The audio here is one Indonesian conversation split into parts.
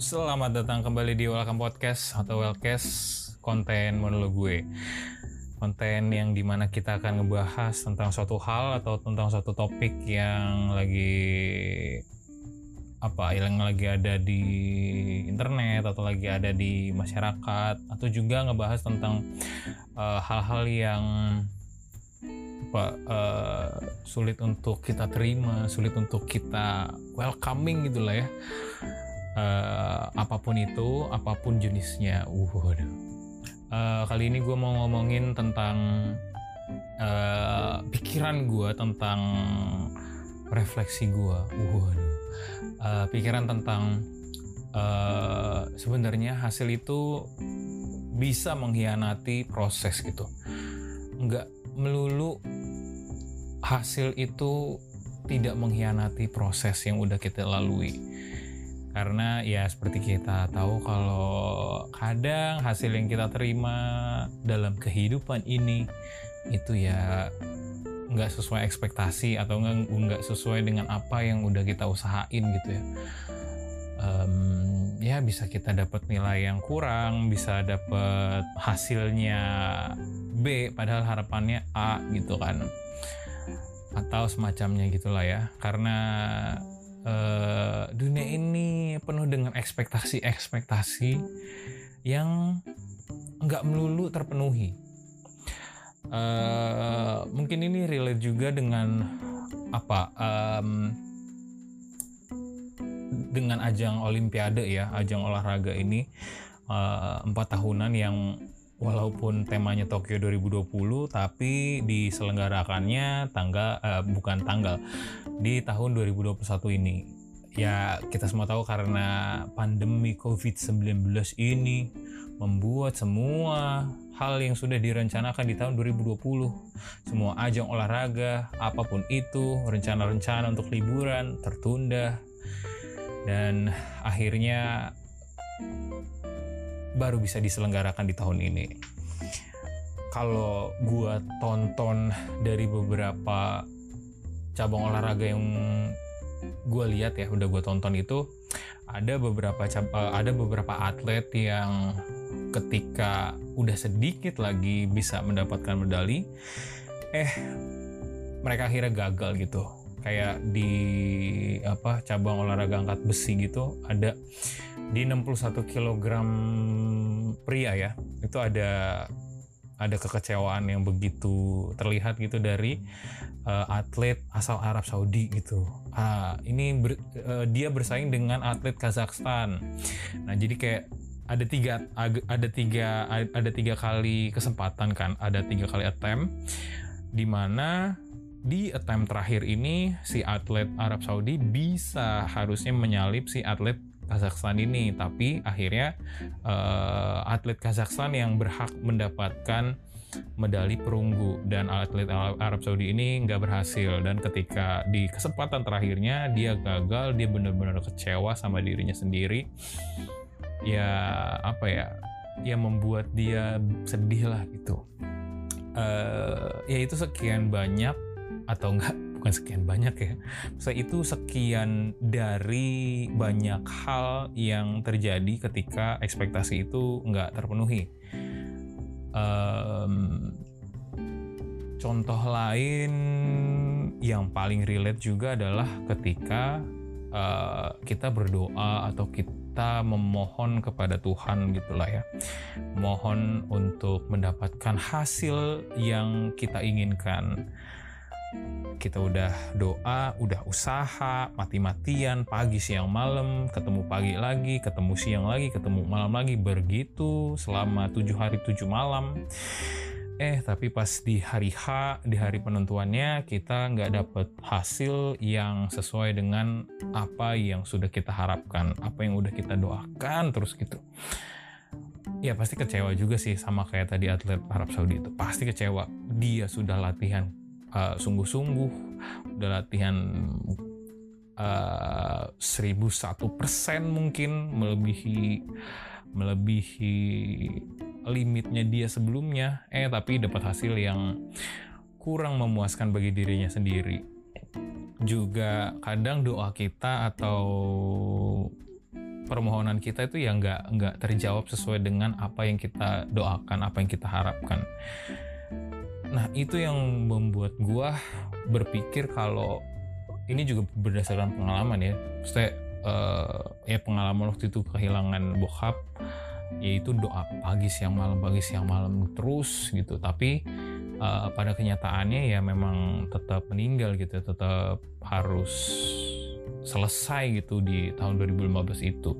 Selamat datang kembali di Welcome Podcast atau Wellcast konten monolog gue. Konten yang di mana kita akan ngebahas tentang suatu hal atau tentang suatu topik yang lagi apa yang lagi ada di internet atau lagi ada di masyarakat atau juga ngebahas tentang uh, hal-hal yang apa uh, sulit untuk kita terima, sulit untuk kita welcoming gitulah ya uh, apa pun itu, apa pun jenisnya. Waduh. Uh, kali ini gue mau ngomongin tentang uh, pikiran gue tentang refleksi gue. Waduh. Uh, pikiran tentang uh, sebenarnya hasil itu bisa mengkhianati proses gitu. Enggak melulu hasil itu tidak mengkhianati proses yang udah kita lalui karena ya seperti kita tahu kalau kadang hasil yang kita terima dalam kehidupan ini itu ya nggak sesuai ekspektasi atau nggak sesuai dengan apa yang udah kita usahain gitu ya. Um, ya bisa kita dapat nilai yang kurang bisa dapat hasilnya B padahal harapannya A gitu kan. Atau semacamnya gitulah ya. Karena dengan ekspektasi-ekspektasi yang nggak melulu terpenuhi. Uh, mungkin ini relate juga dengan apa um, dengan ajang Olimpiade ya, ajang olahraga ini uh, empat tahunan yang walaupun temanya Tokyo 2020 tapi diselenggarakannya tanggal uh, bukan tanggal di tahun 2021 ini. Ya, kita semua tahu karena pandemi COVID-19 ini membuat semua hal yang sudah direncanakan di tahun 2020, semua ajang olahraga, apa pun itu, rencana-rencana untuk liburan tertunda dan akhirnya baru bisa diselenggarakan di tahun ini. Kalau gue tonton dari beberapa cabang olahraga yang gue lihat ya, udah gue tonton itu ada beberapa uh, ada beberapa atlet yang ketika udah sedikit lagi bisa mendapatkan medali, eh mereka akhirnya gagal gitu. Kayak di apa cabang olahraga angkat besi gitu ada di 61 kg pria ya itu ada ada kekecewaan yang begitu terlihat gitu dari uh, atlet asal Arab Saudi gitu. Uh, ini ber, uh, dia bersaing dengan atlet Kazakhstan. Nah jadi kayak ada tiga ada tiga ada tiga kali kesempatan kan, ada tiga kali attempt di mana di attempt terakhir ini si atlet Arab Saudi bisa harusnya menyalip si atlet Kazakhstan ini tapi akhirnya uh, atlet Kazakhstan yang berhak mendapatkan medali perunggu dan atlet Arab Saudi ini nggak berhasil. Dan ketika di kesempatan terakhirnya dia gagal dia benar-benar kecewa sama dirinya sendiri. Ya apa ya ya membuat dia sedih lah gitu. Uh, ya itu sekian banyak atau enggak bukan sekian banyak ya. Saya itu sekian dari banyak hal yang terjadi ketika ekspektasi itu nggak terpenuhi. Um, contoh lain yang paling relate juga adalah ketika uh, kita berdoa atau kita memohon kepada Tuhan gitulah ya mohon untuk mendapatkan hasil yang kita inginkan kita udah doa, udah usaha, mati-matian, pagi, siang, malam, ketemu pagi lagi, ketemu siang lagi, ketemu malam lagi, begitu selama tujuh hari tujuh malam. Eh, tapi pas di hari H, di hari penentuannya, kita nggak dapet hasil yang sesuai dengan apa yang sudah kita harapkan, apa yang udah kita doakan, terus gitu. Ya pasti kecewa juga sih sama kayak tadi atlet Arab Saudi itu. Pasti kecewa. Dia sudah latihan uh, sungguh-sungguh udah latihan uh, seribu satu persen mungkin melebihi melebihi limitnya dia sebelumnya. Eh tapi dapat hasil yang kurang memuaskan bagi dirinya sendiri. Juga kadang doa kita atau permohonan kita itu ya nggak nggak terjawab sesuai dengan apa yang kita doakan apa yang kita harapkan nah itu yang membuat gua berpikir kalau ini juga berdasarkan pengalaman ya. Maksudnya uh, ya pengalaman waktu itu kehilangan bokap yaitu doa pagi siang malam pagi siang malam terus gitu. Tapi uh, pada kenyataannya ya memang tetap meninggal gitu tetap harus selesai gitu di tahun 2015 itu.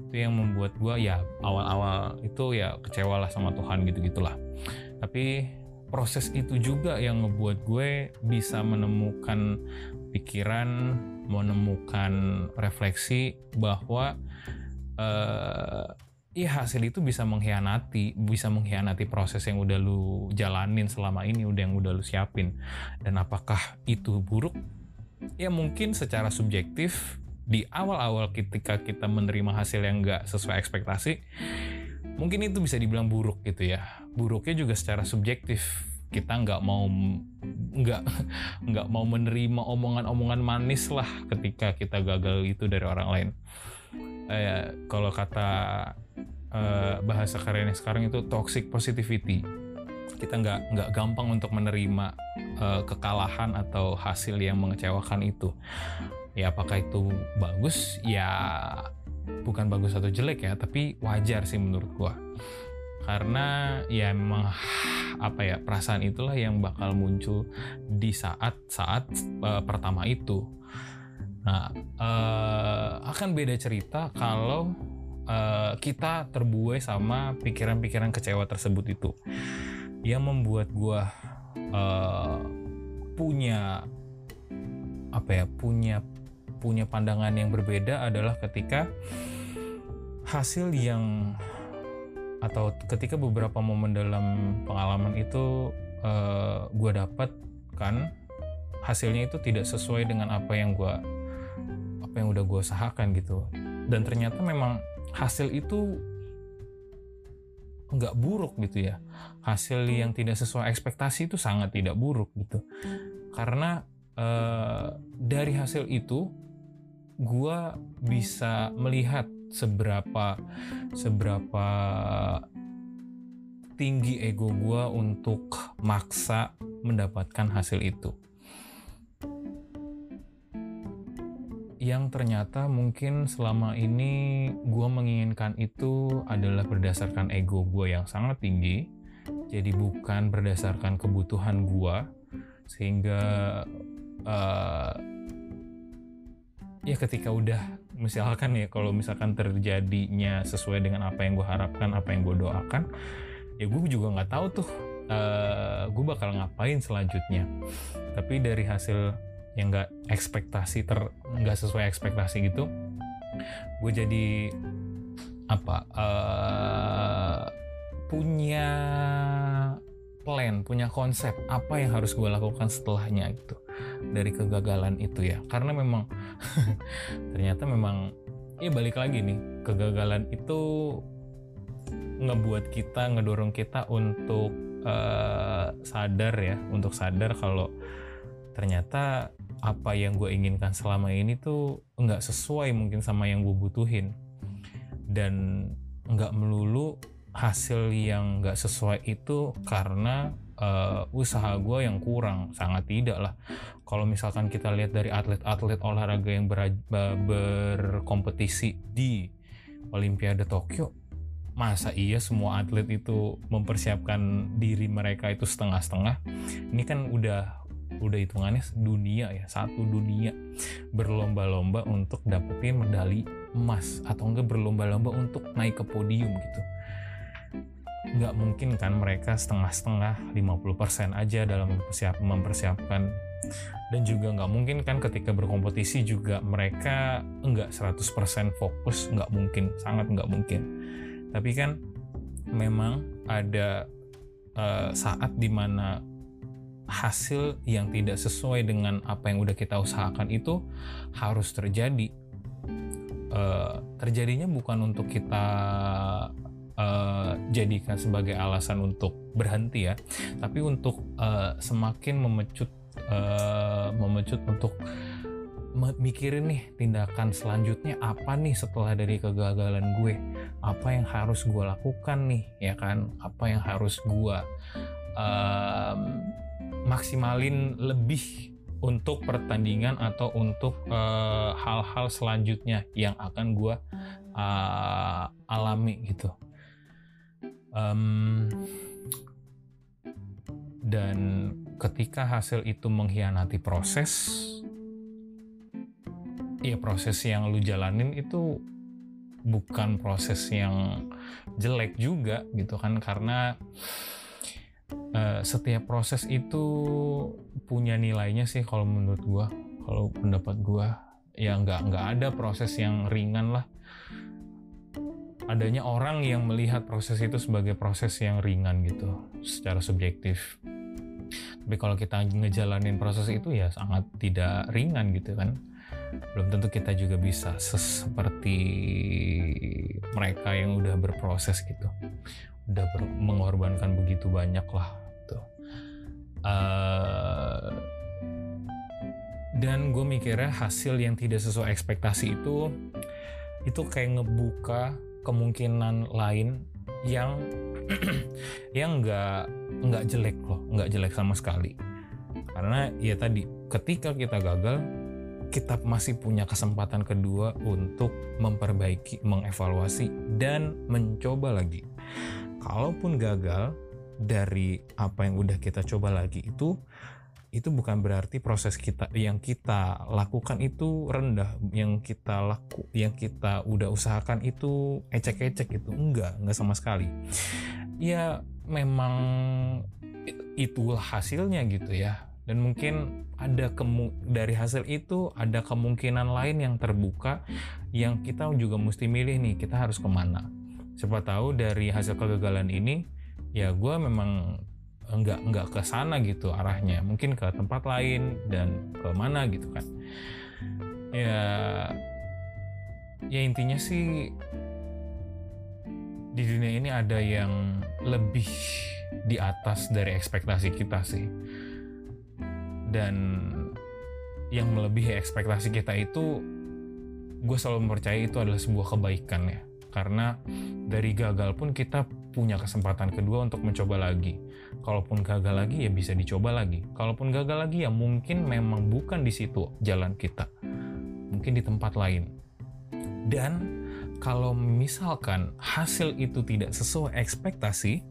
Itu yang membuat gue ya awal-awal itu ya kecewa lah sama Tuhan gitu gitulah tapi proses itu juga yang ngebuat gue bisa menemukan pikiran menemukan refleksi bahwa uh, Iya hasil itu bisa mengkhianati, bisa mengkhianati proses yang udah lu jalanin selama ini, udah yang udah lu siapin. Dan apakah itu buruk? ya mungkin secara subjektif di awal-awal ketika kita menerima hasil yang nggak sesuai ekspektasi mungkin itu bisa dibilang buruk gitu ya. Buruknya juga secara subjektif. Kita nggak mau nggak nggak mau menerima omongan-omongan manis lah ketika kita gagal itu dari orang lain. Eh, kalau kata eh, bahasa kerennya sekarang itu toxic positivity. Kita nggak nggak gampang untuk menerima uh, kekalahan atau hasil yang mengecewakan itu. Ya apakah itu bagus? Ya bukan bagus atau jelek ya tapi wajar sih menurut gua. Karena ya memang apa ya perasaan itulah yang bakal muncul di saat-saat uh, pertama itu. Nah uh, akan beda cerita kalau uh, kita terbuai sama pikiran-pikiran kecewa tersebut itu. Yang membuat gue uh, punya apa ya punya punya pandangan yang berbeda adalah ketika hasil yang atau ketika beberapa momen dalam pengalaman itu uh, eh, gue dapatkan hasilnya itu tidak sesuai dengan apa yang gue apa yang udah gue usahakan gitu. Dan ternyata memang hasil itu nggak buruk gitu ya. Hasil yang tidak sesuai ekspektasi itu sangat tidak buruk gitu. Karena uh, dari hasil itu gue bisa melihat seberapa seberapa tinggi ego gue untuk maksa mendapatkan hasil itu. Yang ternyata mungkin selama ini gue menginginkan itu adalah berdasarkan ego gue yang sangat tinggi jadi bukan berdasarkan kebutuhan gue sehingga uh, ya ketika udah misalkan ya kalau misalkan terjadinya sesuai dengan apa yang gue harapkan apa yang gue doakan ya gue juga nggak tahu tuh uh, gue bakal ngapain selanjutnya. Tapi dari hasil yang nggak ekspektasi ter nggak sesuai ekspektasi gitu gue jadi apa uh, punya plan punya konsep apa yang harus gue lakukan setelahnya gitu dari kegagalan itu ya. Karena memang ternyata memang ya balik lagi nih kegagalan itu ngebuat kita ngedorong kita untuk uh, sadar ya untuk sadar kalau ternyata apa yang gue inginkan selama ini tuh nggak sesuai mungkin sama yang gue butuhin. Dan nggak melulu hasil yang nggak sesuai itu karena uh, usaha gue yang kurang sangat tidak lah. Kalau misalkan kita lihat dari atlet-atlet olahraga yang ber berkompetisi di Olimpiade Tokyo masa iya semua atlet itu mempersiapkan diri mereka itu setengah-setengah? Ini kan udah udah hitungannya dunia ya satu dunia berlomba-lomba untuk dapetin medali emas atau enggak berlomba-lomba untuk naik ke podium gitu nggak mungkin kan mereka setengah-setengah 50% aja dalam mempersiap, mempersiapkan dan juga nggak mungkin kan ketika berkompetisi juga mereka enggak 100% fokus nggak mungkin sangat nggak mungkin tapi kan memang ada uh, saat di mana hasil yang tidak sesuai dengan apa yang udah kita usahakan itu harus terjadi. Uh, terjadinya bukan untuk kita uh, jadikan sebagai alasan untuk berhenti ya, tapi untuk uh, semakin memecut uh, memecut untuk mikirin nih tindakan selanjutnya apa nih setelah dari kegagalan gue? Apa yang harus gue lakukan nih ya kan? Apa yang harus gue um, maksimalin lebih untuk pertandingan atau untuk uh, hal-hal selanjutnya yang akan gue uh, alami gitu um, dan ketika hasil itu mengkhianati proses ya proses yang lu jalanin itu bukan proses yang jelek juga gitu kan karena uh, setiap proses itu punya nilainya sih kalau menurut gua kalau pendapat gua. Ya nggak nggak ada proses yang ringan lah adanya orang yang melihat proses itu sebagai proses yang ringan gitu secara subjektif. Tapi kalau kita ngejalanin proses itu ya sangat tidak ringan gitu kan. Belum tentu kita juga bisa seperti mereka yang udah berproses gitu. Udah ber mengorbankan begitu banyak lah tuh uh, dan gue mikirnya hasil yang tidak sesuai ekspektasi itu itu kayak ngebuka kemungkinan lain yang yang nggak nggak jelek loh nggak jelek sama sekali karena ya tadi ketika kita gagal kita masih punya kesempatan kedua untuk memperbaiki, mengevaluasi, dan mencoba lagi. Kalaupun gagal dari apa yang udah kita coba lagi itu, itu bukan berarti proses kita yang kita lakukan itu rendah, yang kita laku, yang kita udah usahakan itu ecek-ecek itu enggak, enggak sama sekali. Ya memang itulah hasilnya gitu ya. Dan mungkin ada kemu dari hasil itu ada kemungkinan lain yang terbuka yang kita juga mesti milih nih. Kita harus ke mana? Siapa tahu dari hasil kegagalan ini ya gue memang enggak enggak ke sana gitu arahnya. Mungkin ke tempat lain dan ke mana gitu kan. Ya ya intinya sih di dunia ini ada yang lebih di atas dari ekspektasi kita sih. Dan yang melebihi ekspektasi kita itu gue selalu mempercayai itu adalah sebuah kebaikan ya. Karena dari gagal pun kita punya kesempatan kedua untuk mencoba lagi kalaupun gagal lagi ya bisa dicoba lagi kalaupun gagal lagi ya mungkin memang bukan di situ jalan kita mungkin di tempat lain dan kalau misalkan hasil itu tidak sesuai ekspektasi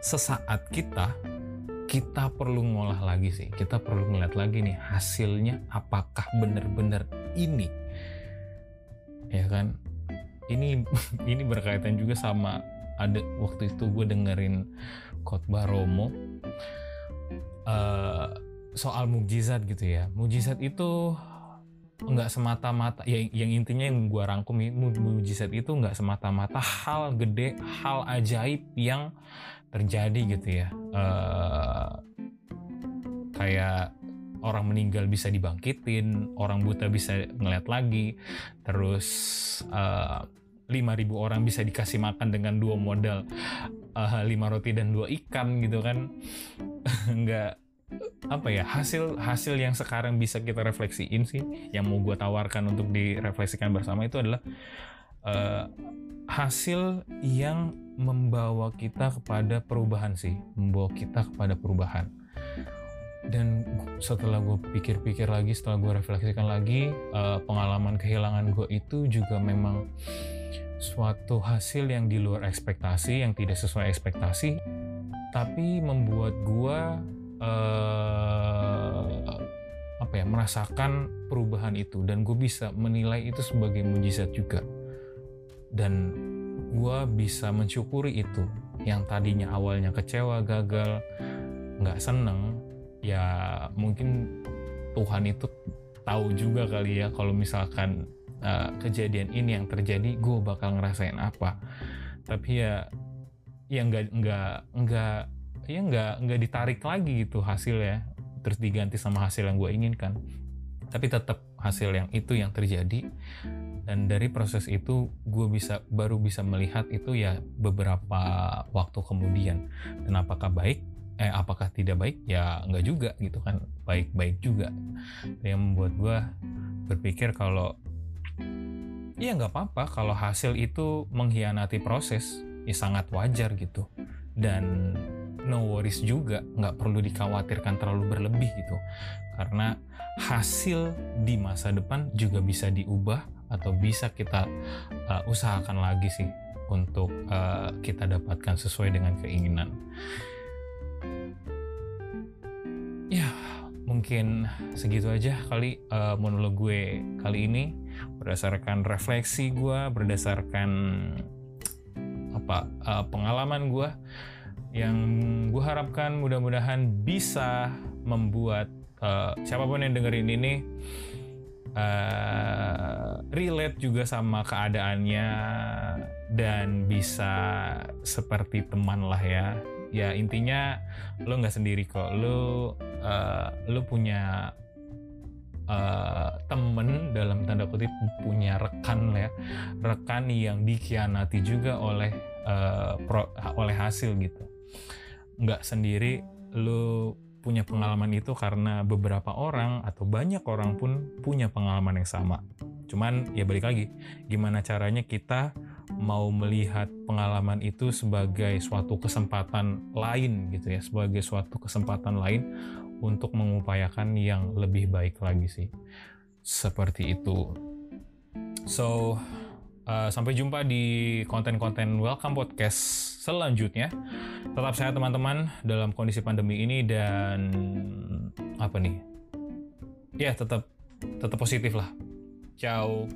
sesaat kita kita perlu ngolah lagi sih. Kita perlu ngeliat lagi nih hasilnya apakah benar-benar ini. Ya kan? Ini ini berkaitan juga sama ada waktu itu gue dengerin khotbah Romo uh, soal mujizat gitu ya. Mujizat itu nggak semata-mata ya yang intinya yang gue rangkum mujizat itu nggak semata-mata hal gede hal ajaib yang terjadi gitu ya uh, kayak orang meninggal bisa dibangkitin orang buta bisa ngeliat lagi terus uh, 5000 orang bisa dikasih makan dengan dua modal uh, lima roti dan dua ikan gitu kan nggak apa ya hasil hasil yang sekarang bisa kita refleksiin sih yang mau gue tawarkan untuk direfleksikan bersama itu adalah uh, hasil yang membawa kita kepada perubahan sih, membawa kita kepada perubahan. Dan setelah gue pikir-pikir lagi, setelah gue refleksikan lagi, uh, pengalaman kehilangan gue itu juga memang suatu hasil yang di luar ekspektasi, yang tidak sesuai ekspektasi, tapi membuat gue uh, apa ya merasakan perubahan itu. Dan gue bisa menilai itu sebagai mujizat juga. Dan gue bisa mensyukuri itu. Yang tadinya awalnya kecewa gagal nggak seneng ya mungkin Tuhan itu tahu juga kali ya kalau misalkan uh, kejadian ini yang terjadi gue bakal ngerasain apa. Tapi ya ya nggak nggak nggak ya nggak nggak ditarik lagi gitu hasilnya terus diganti sama hasil yang gue inginkan. Tapi tetap hasil yang itu yang terjadi. Dan dari proses itu gue bisa baru bisa melihat itu ya beberapa waktu kemudian. Dan apakah baik? Eh apakah tidak baik? Ya nggak juga gitu kan. Baik-baik juga. Yang membuat gue berpikir kalau ya nggak apa-apa kalau hasil itu mengkhianati proses. Ya sangat wajar gitu. Dan no worries juga nggak perlu dikhawatirkan terlalu berlebih gitu. Karena hasil di masa depan juga bisa diubah atau bisa kita uh, usahakan lagi sih untuk uh, kita dapatkan sesuai dengan keinginan mungkin segitu aja kali uh, monolog gue kali ini. Berdasarkan refleksi gue berdasarkan apa uh, pengalaman gue yang gue harapkan mudah-mudahan bisa membuat uh, siapa pun yang dengerin ini uh, relate juga sama keadaannya dan bisa seperti teman lah ya ya intinya lo nggak sendiri kok. Lo uh, lo punya uh, temen dalam tanda kutip punya rekan ya. Rekan yang dikhianati juga oleh uh, pro, oleh hasil gitu. Nggak sendiri lo punya pengalaman itu karena beberapa orang atau banyak orang pun punya pengalaman yang sama. Cuman ya balik lagi gimana caranya kita mau melihat pengalaman itu sebagai suatu kesempatan lain gitu ya, sebagai suatu kesempatan lain untuk mengupayakan yang lebih baik lagi sih. Seperti itu. So, uh, sampai jumpa di konten-konten Welcome Podcast selanjutnya. Tetap sehat teman-teman dalam kondisi pandemi ini dan apa nih? Ya, tetap tetap positif lah. Ciao.